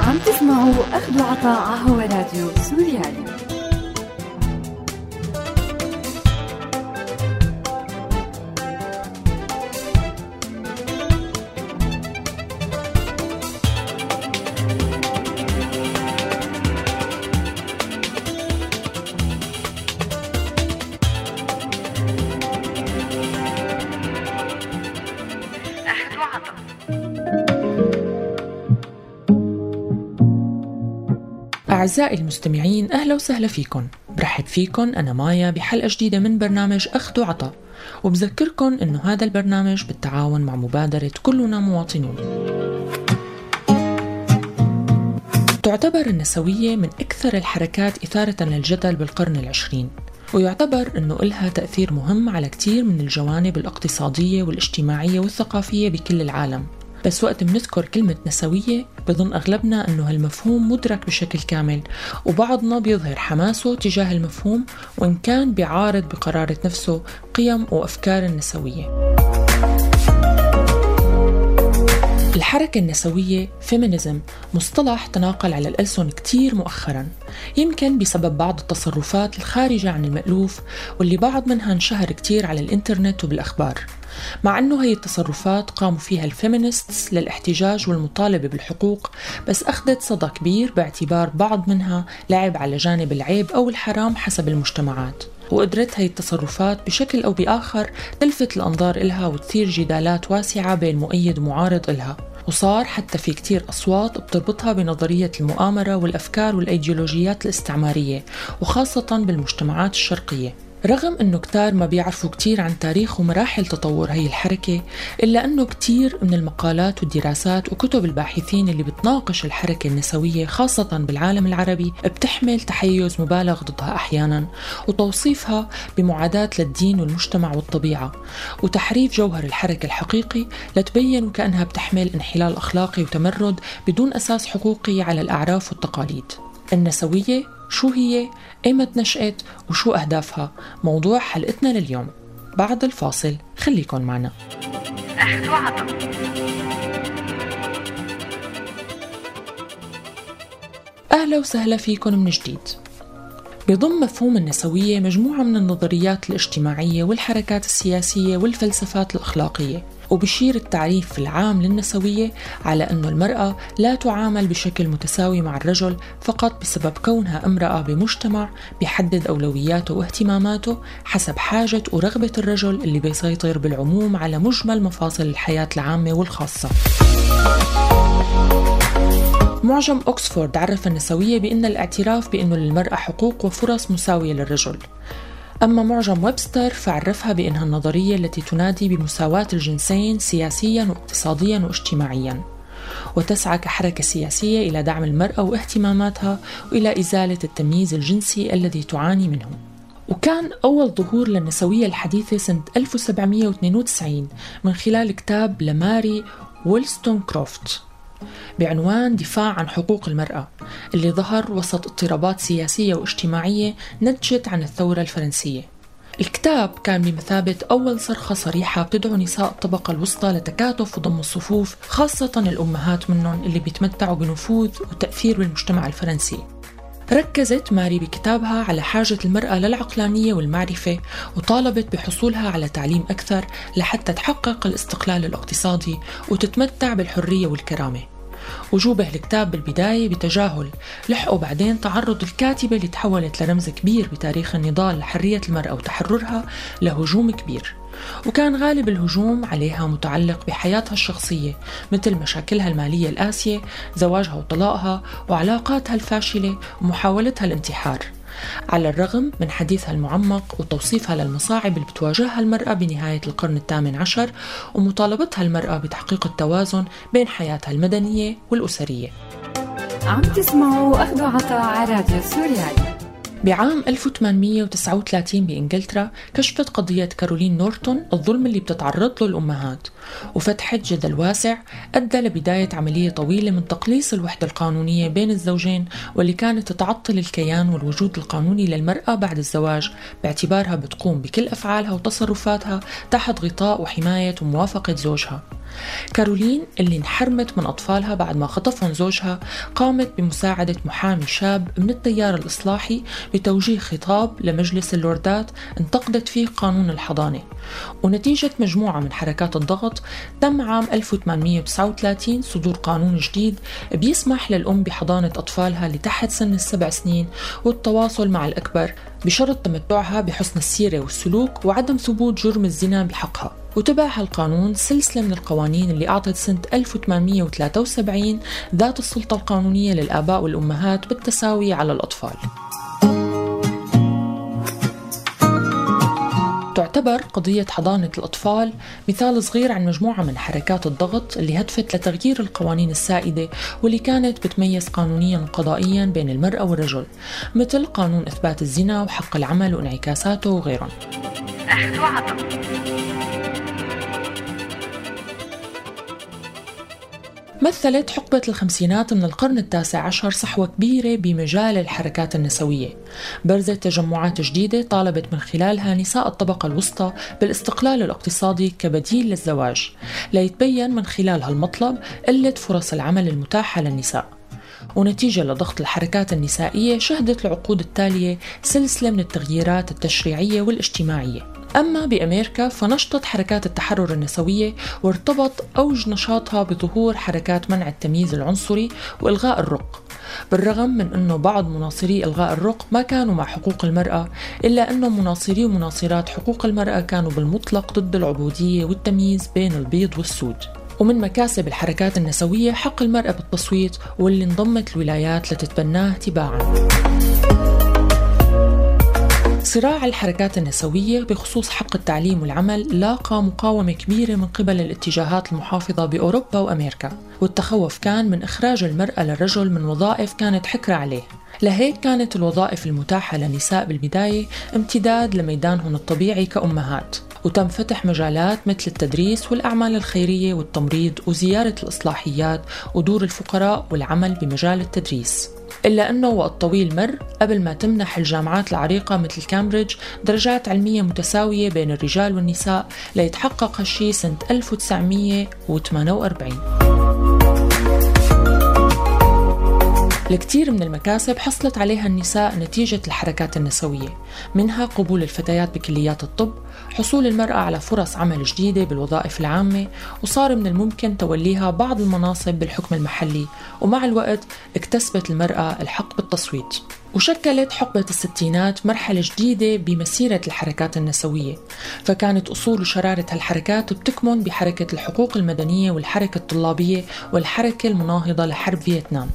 عم تسمعوا أخذ وعطاء على هوا راديو سوريالي. أعزائي المستمعين أهلا وسهلا فيكم. برحب فيكم أنا مايا بحلقة جديدة من برنامج أخذ وعطاء وبذكركم أنه هذا البرنامج بالتعاون مع مبادرة كلنا مواطنون. تعتبر النسوية من أكثر الحركات إثارة للجدل بالقرن العشرين. ويعتبر أنه إلها تأثير مهم على كثير من الجوانب الاقتصادية والاجتماعية والثقافية بكل العالم. بس وقت بنذكر كلمة نسوية بظن أغلبنا أنه هالمفهوم مدرك بشكل كامل وبعضنا بيظهر حماسه تجاه المفهوم وإن كان بيعارض بقرارة نفسه قيم وأفكار النسوية. الحركة النسوية فيمينيزم مصطلح تناقل على الألسن كتير مؤخرا. يمكن بسبب بعض التصرفات الخارجة عن المألوف واللي بعض منها انشهر كتير على الإنترنت وبالأخبار. مع أنه هي التصرفات قاموا فيها الفيمينيستس للاحتجاج والمطالبة بالحقوق بس أخذت صدى كبير باعتبار بعض منها لعب على جانب العيب أو الحرام حسب المجتمعات. وقدرت هي التصرفات بشكل أو بآخر تلفت الأنظار إلها وتثير جدالات واسعة بين مؤيد ومعارض إلها وصار حتى في كتير أصوات بتربطها بنظرية المؤامرة والأفكار والأيديولوجيات الاستعمارية وخاصة بالمجتمعات الشرقية. رغم أنه كتار ما بيعرفوا كتير عن تاريخ ومراحل تطور هي الحركة إلا أنه كتير من المقالات والدراسات وكتب الباحثين اللي بتناقش الحركة النسوية خاصة بالعالم العربي بتحمل تحيز مبالغ ضدها أحيانا وتوصيفها بمعاداة للدين والمجتمع والطبيعة وتحريف جوهر الحركة الحقيقي لتبين وكأنها بتحمل انحلال أخلاقي وتمرد بدون أساس حقوقي على الأعراف والتقاليد. النسوية شو هي ايمت نشأت وشو أهدافها. موضوع حلقتنا لليوم. بعد الفاصل خليكن معنا. أهلا وسهلا فيكم من جديد. بضم مفهوم النسوية مجموعة من النظريات الاجتماعية والحركات السياسية والفلسفات الأخلاقية. وبشير التعريف العام للنسوية على أن المرأة لا تعامل بشكل متساوي مع الرجل فقط بسبب كونها امرأة بمجتمع بيحدد أولوياته واهتماماته حسب حاجة ورغبة الرجل اللي بيسيطر بالعموم على مجمل مفاصل الحياة العامة والخاصة. معجم أكسفورد عرف النسوية بأن الاعتراف بأنه للمرأة حقوق وفرص مساوية للرجل. أما معجم ويبستر فعرفها بأنها النظرية التي تنادي بمساواة الجنسين سياسيا واقتصاديا واجتماعيا. وتسعى كحركة سياسية إلى دعم المرأة واهتماماتها وإلى إزالة التمييز الجنسي الذي تعاني منه. وكان أول ظهور للنسوية الحديثة سنة 1792 من خلال كتاب لماري ويلستون كروفت. بعنوان دفاع عن حقوق المرأة اللي ظهر وسط اضطرابات سياسية واجتماعية نتجت عن الثورة الفرنسية. الكتاب كان بمثابة أول صرخة صريحة بتدعو نساء الطبقة الوسطى لتكاتف وضم الصفوف خاصة الأمهات منهم اللي بيتمتعوا بنفوذ وتأثير بالمجتمع الفرنسي. ركزت ماري بكتابها على حاجة المرأة للعقلانية والمعرفة وطالبت بحصولها على تعليم أكثر لحتى تحقق الاستقلال الاقتصادي وتتمتع بالحرية والكرامة. وجوبه الكتاب بالبداية بتجاهل لحقوا بعدين تعرض الكاتبة اللي تحولت لرمز كبير بتاريخ النضال لحرية المرأة وتحررها لهجوم كبير. وكان غالب الهجوم عليها متعلق بحياتها الشخصية مثل مشاكلها المالية القاسية زواجها وطلاقها وعلاقاتها الفاشلة ومحاولتها الانتحار. على الرغم من حديثها المعمق وتوصيفها للمصاعب اللي بتواجهها المرأة بنهاية القرن الثامن عشر ومطالبتها المرأة بتحقيق التوازن بين حياتها المدنية والأسرية. عم تسمعوا أخذوا عطاء على راديو سوريالي. بعام 1839 بإنجلترا كشفت قضية كارولين نورتون الظلم اللي بتتعرض له الأمهات وفتحت جدل واسع أدى لبداية عملية طويلة من تقليص الوحدة القانونية بين الزوجين واللي كانت تعطل الكيان والوجود القانوني للمرأة بعد الزواج باعتبارها بتقوم بكل أفعالها وتصرفاتها تحت غطاء وحماية وموافقة زوجها. كارولين اللي انحرمت من أطفالها بعد ما خطفهم زوجها قامت بمساعدة محامي شاب من التيار الإصلاحي بتوجيه خطاب لمجلس اللوردات انتقدت فيه قانون الحضانة. ونتيجة مجموعة من حركات الضغط تم عام 1839 صدور قانون جديد بيسمح للأم بحضانة أطفالها لتحت سن السبع سنين والتواصل مع الأكبر بشرط تمتعها بحسن السيرة والسلوك وعدم ثبوت جرم الزنا بحقها. وتبع هالقانون سلسلة من القوانين اللي أعطت سنة 1873 ذات السلطة القانونية للآباء والأمهات بالتساوي على الأطفال. تعتبر قضية حضانة الأطفال مثال صغير عن مجموعة من حركات الضغط اللي هدفت لتغيير القوانين السائدة واللي كانت بتميز قانونيا وقضائيا بين المرأة والرجل مثل قانون إثبات الزنا وحق العمل وانعكاساته وغيرهم. مثلت حقبة الخمسينات من القرن التاسع عشر صحوة كبيرة بمجال الحركات النسوية. برزت تجمعات جديدة طالبت من خلالها نساء الطبقة الوسطى بالاستقلال الاقتصادي كبديل للزواج ليتبين من خلال هالمطلب قلة فرص العمل المتاحة للنساء. ونتيجة لضغط الحركات النسائية شهدت العقود التالية سلسلة من التغييرات التشريعية والاجتماعية. أما بأمريكا فنشطت حركات التحرر النسوية وارتبط أوج نشاطها بظهور حركات منع التمييز العنصري وإلغاء الرق بالرغم من أنه بعض مناصري إلغاء الرق ما كانوا مع حقوق المرأة إلا أنه مناصري ومناصرات حقوق المرأة كانوا بالمطلق ضد العبودية والتمييز بين البيض والسود. ومن مكاسب الحركات النسوية حق المرأة بالتصويت واللي انضمت الولايات لتتبناه تباعاً. صراع الحركات النسوية بخصوص حق التعليم والعمل لاقى مقاومة كبيرة من قبل الاتجاهات المحافظة بأوروبا وأمريكا والتخوف كان من إخراج المرأة للرجل من وظائف كانت حكرة عليه. لهيك كانت الوظائف المتاحة للنساء بالبداية امتداد لميدانهن الطبيعي كأمهات. وتم فتح مجالات مثل التدريس والأعمال الخيرية والتمريض وزيارة الإصلاحيات ودور الفقراء والعمل بمجال التدريس. إلا أنه وقت طويل مر قبل ما تمنح الجامعات العريقة مثل كامبريدج درجات علمية متساوية بين الرجال والنساء ليتحقق هالشي سنة 1948 الكثير من المكاسب حصلت عليها النساء نتيجة الحركات النسوية منها قبول الفتيات بكليات الطب حصول المرأة على فرص عمل جديدة بالوظائف العامة وصار من الممكن توليها بعض المناصب بالحكم المحلي ومع الوقت اكتسبت المرأة الحق بالتصويت. وشكلت حقبة الستينات مرحلة جديدة بمسيرة الحركات النسوية فكانت أصول وشرارة هالحركات بتكمن بحركة الحقوق المدنية والحركة الطلابية والحركة المناهضة لحرب فيتنام.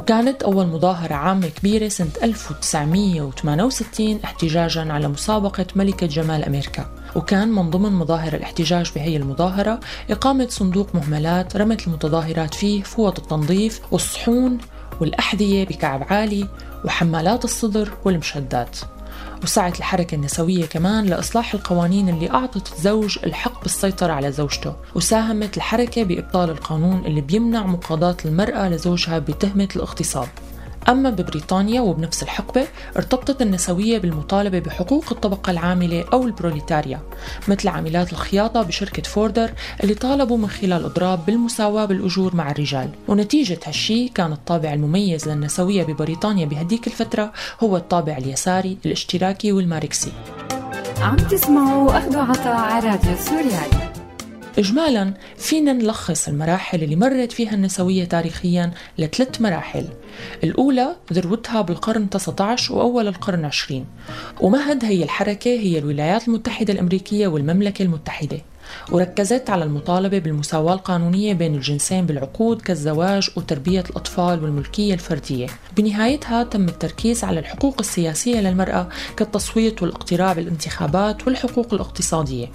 وكانت أول مظاهرة عامة كبيرة سنة 1968 احتجاجا على مسابقة ملكة جمال أمريكا. وكان من ضمن مظاهر الاحتجاج بهي المظاهرة إقامة صندوق مهملات رمت المتظاهرات فيه فوط التنظيف والصحون والأحذية بكعب عالي وحمالات الصدر والمشدات. وسعت الحركة النسوية كمان لإصلاح القوانين اللي أعطت الزوج الحق بالسيطرة على زوجته وساهمت الحركة بإبطال القانون اللي بيمنع مقاضاة المرأة لزوجها بتهمة الاغتصاب. أما ببريطانيا وبنفس الحقبة ارتبطت النسوية بالمطالبة بحقوق الطبقة العاملة أو البروليتاريا مثل عاملات الخياطة بشركة فوردر اللي طالبوا من خلال إضراب بالمساواة بالأجور مع الرجال. ونتيجة هالشي كان الطابع المميز للنسوية ببريطانيا بهديك الفترة هو الطابع اليساري الاشتراكي والماركسي. عم تسمعوا أخذ عطاء على راديو سوريالي. إجمالا فينا نلخص المراحل اللي مرت فيها النسوية تاريخيا لثلاث مراحل. الأولى ذروتها بالقرن 19 وأول القرن 20 ومهد هي الحركة هي الولايات المتحدة الأمريكية والمملكة المتحدة. وركزت على المطالبة بالمساواة القانونية بين الجنسين بالعقود كالزواج وتربية الأطفال والملكية الفردية. بنهايتها تم التركيز على الحقوق السياسية للمرأة كالتصويت والاقتراع بالانتخابات والحقوق الاقتصادية.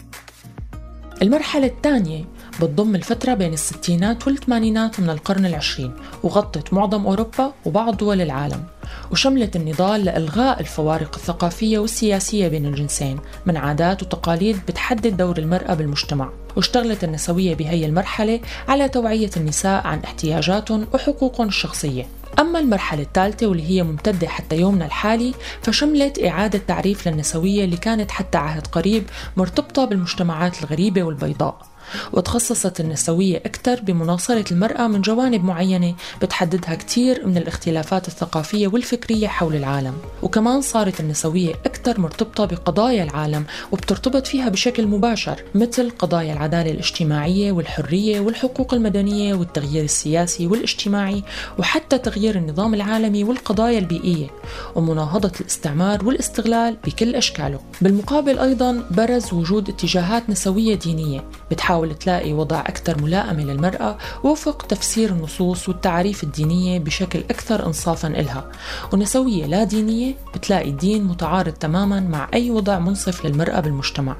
المرحلة الثانية بتضم الفترة بين الستينات والثمانينات من القرن العشرين وغطت معظم أوروبا وبعض دول العالم وشملت النضال لإلغاء الفوارق الثقافية والسياسية بين الجنسين من عادات وتقاليد بتحدد دور المرأة بالمجتمع واشتغلت النسوية بهي المرحلة على توعية النساء عن احتياجاتهم وحقوقهم الشخصية. أما المرحلة الثالثة واللي هي ممتدة حتى يومنا الحالي فشملت إعادة تعريف للنسوية اللي كانت حتى عهد قريب مرتبطة بالمجتمعات الغريبة والبيضاء. وتخصصت النسوية أكثر بمناصرة المرأة من جوانب معينة بتحددها كثير من الاختلافات الثقافية والفكرية حول العالم. وكمان صارت النسوية أكثر مرتبطة بقضايا العالم وبترتبط فيها بشكل مباشر مثل قضايا العدالة الاجتماعية والحرية والحقوق المدنية والتغيير السياسي والاجتماعي وحتى تغيير النظام العالمي والقضايا البيئية ومناهضة الاستعمار والاستغلال بكل أشكاله. بالمقابل أيضا برز وجود اتجاهات نسوية دينية بتحاول تلاقي وضع أكثر ملائمة للمرأة وفق تفسير النصوص والتعاريف الدينية بشكل أكثر إنصافا إلها. ونسوية لا دينية بتلاقي الدين متعارض تماما مع أي وضع منصف للمرأة بالمجتمع.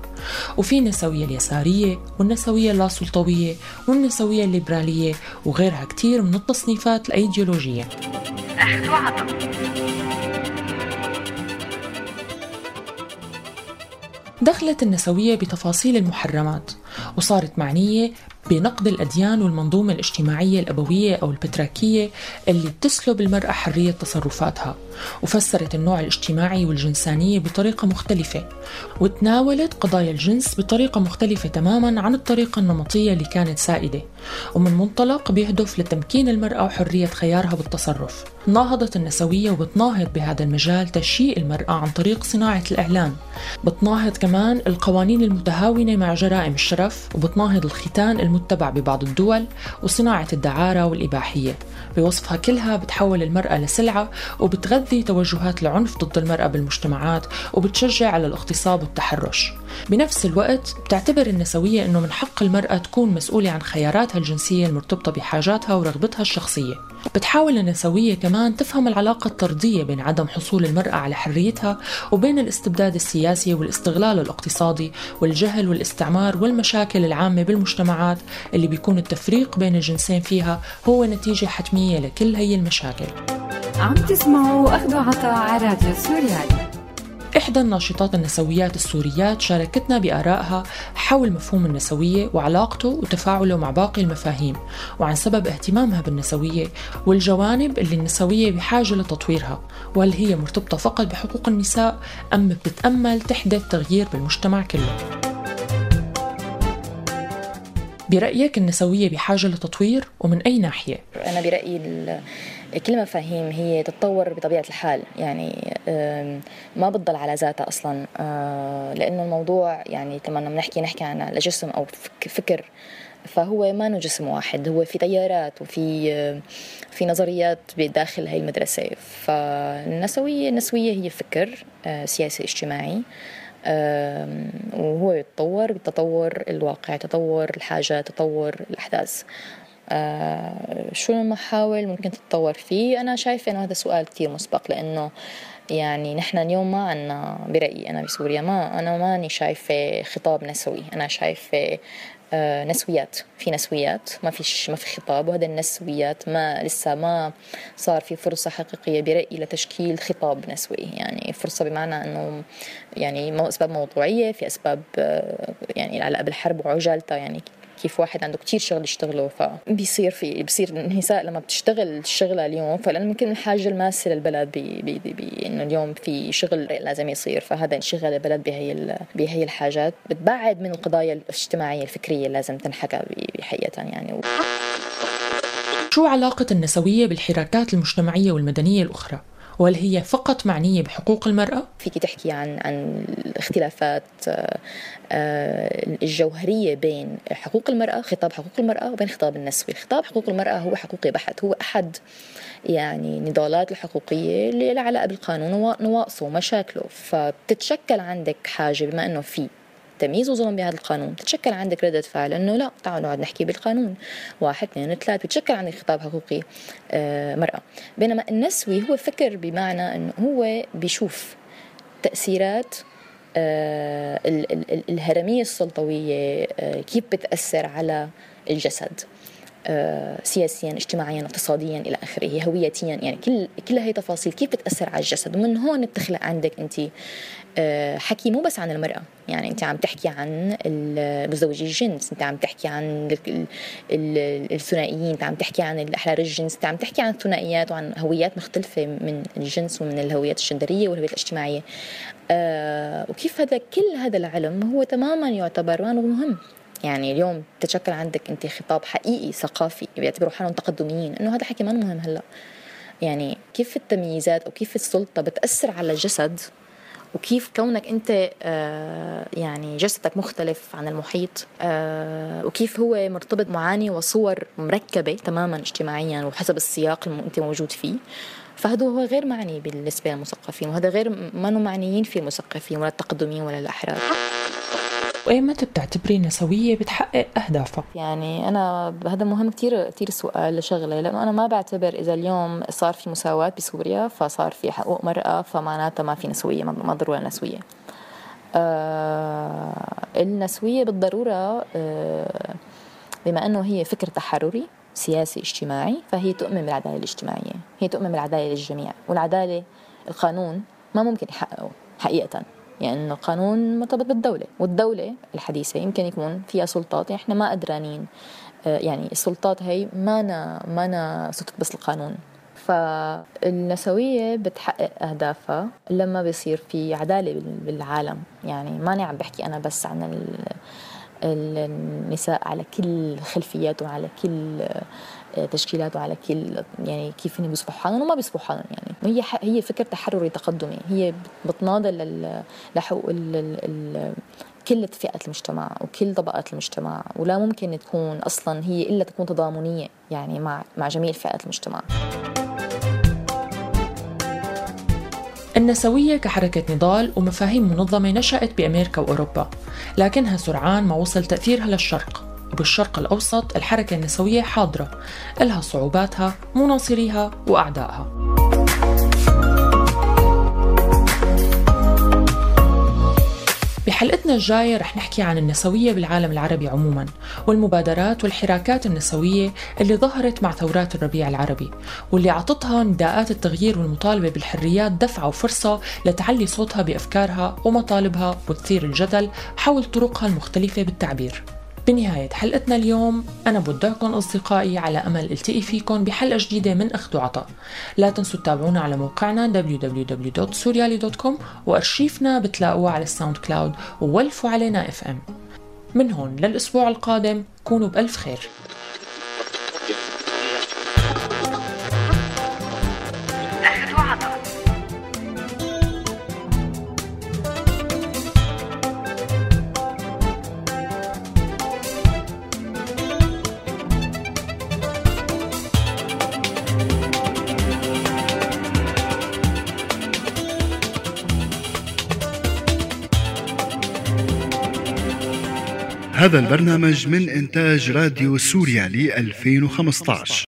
وفي النسوية اليسارية والنسوية اللاسلطوية والنسوية الليبرالية وغيرها كتير من التصنيفات الأيديولوجية. دخلت النسوية بتفاصيل المحرمات. وصارت معنية بنقد الأديان والمنظومة الاجتماعية الأبوية أو البتراكية اللي بتسلب المرأة حرية تصرفاتها. وفسرت النوع الاجتماعي والجنسانية بطريقة مختلفة وتناولت قضايا الجنس بطريقة مختلفة تماما عن الطريقة النمطية اللي كانت سائدة ومن منطلق بيهدف لتمكين المرأة وحرية خيارها بالتصرف. ناهضت النسوية وبتناهض بهذا المجال تشييء المرأة عن طريق صناعة الإعلام بتناهض كمان القوانين المتهاونة مع جرائم الشرف وبتناهض الختان المتبع ببعض الدول وصناعة الدعارة والإباحية. بوصفها كلها بتحول المرأة لسلعة وبتغذي توجهات العنف ضد المرأة بالمجتمعات وبتشجع على الاغتصاب والتحرش. بنفس الوقت بتعتبر النسوية أنه من حق المرأة تكون مسؤولة عن خياراتها الجنسية المرتبطة بحاجاتها ورغبتها الشخصية. بتحاول النسوية كمان تفهم العلاقة الطردية بين عدم حصول المرأة على حريتها وبين الاستبداد السياسي والاستغلال الاقتصادي والجهل والاستعمار والمشاكل العامة بالمجتمعات اللي بيكون التفريق بين الجنسين فيها هو نتيجة حتمية لكل هي المشاكل. عم تسمعوا أخذوا عطاء على راديو سوريالي. إحدى الناشطات النسويات السوريات شاركتنا بآرائها حول مفهوم النسوية وعلاقته وتفاعله مع باقي المفاهيم وعن سبب اهتمامها بالنسوية والجوانب اللي النسوية بحاجة لتطويرها وهل هي مرتبطة فقط بحقوق النساء أم بتتأمل تحدث تغيير بالمجتمع كله. برأيك النسوية بحاجة لتطوير ومن أي ناحية؟ أنا برأيي كل المفاهيم هي تتطور بطبيعة الحال. يعني ما بتضل على ذاتها أصلا. آه، لأنه الموضوع يعني لما بنحكي نحكي عن جسم أو فكر فهو ما جسم واحد. هو في تيارات وفي في نظريات بداخل هاي المدرسة. فالنسوية النسوية هي فكر آه، سياسي اجتماعي. وهو يتطور بتطور الواقع تطور الحاجة تطور الأحداث. آه شو المحاول ممكن تتطور فيه؟ أنا شايفة إنه هذا سؤال كتير مسبق لأنه يعني نحن اليوم ما عنا برأيي أنا بسوريا ما أنا ماني شايفة خطاب نسوي. أنا شايفة نسويات. في نسويات ما فيش ما في خطاب وهذا النسويات ما لسه ما صار في فرصة حقيقية برأيي لتشكيل خطاب نسوي. يعني فرصة بمعنى أنه يعني أسباب موضوعية في أسباب آه يعني العلاقة بالحرب وعجالتها يعني كيف واحد عنده كتير شغل يشتغله فبيصير في بصير النساء لما بتشتغل الشغلة اليوم فلأنه يمكن الحاجة الماسة للبلد بإنه اليوم في شغل لازم يصير فهذا انشغل البلد بهي بهي الحاجات بتبعد من القضايا الاجتماعية الفكرية لازم تنحكى بحقيقة يعني شو علاقة النسوية بالحراكات المجتمعية والمدنية الأخرى؟ وهل هي فقط معنية بحقوق المرأة؟ فيك تحكي عن عن الاختلافات آه، آه، الجوهرية بين حقوق المرأة خطاب حقوق المرأة وبين خطاب النسوي خطاب حقوق المرأة هو حقوقي بحت هو أحد يعني نضالات الحقوقية اللي لها علاقة بالقانون ونواقصه ومشاكله فبتتشكل عندك حاجة بما أنه في تمييز وظلم بهذا القانون. تتشكل عندك ردة فعل إنه لا تعالوا نقعد نحكي بالقانون. واحد اثنين ثلاث بتشكل عندك خطاب حقوقي آه مرأة. بينما النسوي هو فكر بمعنى إنه هو بيشوف تأثيرات آه الهرمية السلطوية آه كيف بتأثر على الجسد سياسيا اجتماعيا اقتصاديا إلى آخره هويتيا يعني كل كل هي تفاصيل كيف بتأثر على الجسد. ومن هون بتخلق عندك أنت حكي مو بس عن المرأة. يعني أنت عم تحكي عن مزدوجي الجنس أنت عم تحكي عن الثنائيين أنت عم تحكي عن الأحرار الجنس أنت عم تحكي عن الثنائيات وعن هويات مختلفة من الجنس ومن الهويات الجندرية والهويات الاجتماعية. آه وكيف هذا كل هذا العلم هو تماما يعتبر مهم. يعني اليوم تتشكل عندك أنت خطاب حقيقي ثقافي بيعتبروا حالهم تقدميين إنه هذا حكي ما مهم هلأ. يعني كيف التمييزات أو كيف السلطة بتأثر على الجسد وكيف كونك أنت آه يعني جسدك مختلف عن المحيط آه وكيف هو مرتبط معاني وصور مركبة تماما اجتماعيا وحسب السياق اللي أنت موجود فيه. فهذا هو غير معني بالنسبة للمثقفين وهذا غير ما معنيين فيه المثقفين ولا التقدميين ولا الأحرار. وإيمتى بتعتبري النسوية بتحقق أهدافها؟ يعني أنا هذا مهم كثير كثير سؤال لشغلة لأنه أنا ما بعتبر إذا اليوم صار في مساواة بسوريا فصار في حقوق مرأة فمعناتها ما في نسوية ما ضرورة نسوية آه النسوية بالضرورة آه بما أنه هي فكر تحرري سياسي اجتماعي فهي تؤمن بالعدالة الاجتماعية هي تؤمن بالعدالة للجميع والعدالة القانون ما ممكن يحققه حقيقة يعني القانون مرتبط بالدولة والدولة الحديثة يمكن يكون فيها سلطات إحنا ما قدرانين آه، يعني السلطات هي ما أنا ما أنا بس القانون. فالنسوية بتحقق أهدافها لما بيصير في عدالة بالعالم. يعني ماني عم بحكي أنا بس عن النساء على كل خلفياتهم على كل تشكيلات وعلى كل يعني كيف هن بيصبحوا حالهم وما بيصبحوا حالهم يعني. هي هي فكر تحرري تقدمي. هي بتناضل لحقوق كل فئات المجتمع وكل طبقات المجتمع. ولا ممكن تكون أصلا هي إلا تكون تضامنية يعني مع مع جميع فئات المجتمع. النسوية كحركة نضال ومفاهيم منظمة نشأت بأمريكا وأوروبا لكنها سرعان ما وصل تأثيرها للشرق. وبالشرق الأوسط الحركة النسوية حاضرة إلها صعوباتها مناصريها وأعدائها. بحلقتنا الجاية رح نحكي عن النسوية بالعالم العربي عموما والمبادرات والحراكات النسوية اللي ظهرت مع ثورات الربيع العربي واللي عطتها نداءات التغيير والمطالبة بالحريات دفعة وفرصة لتعلي صوتها بأفكارها ومطالبها وتثير الجدل حول طرقها المختلفة بالتعبير. بنهاية حلقتنا اليوم أنا بودعكم أصدقائي على أمل ألتقي فيكم بحلقة جديدة من أخذ وعطاء. لا تنسوا تتابعونا على موقعنا www.suriali.com وأرشيفنا بتلاقوه على ال SoundCloud وولفوا علينا FM من هون للأسبوع القادم كونوا بألف خير. هذا البرنامج من إنتاج راديو سوريالي 2015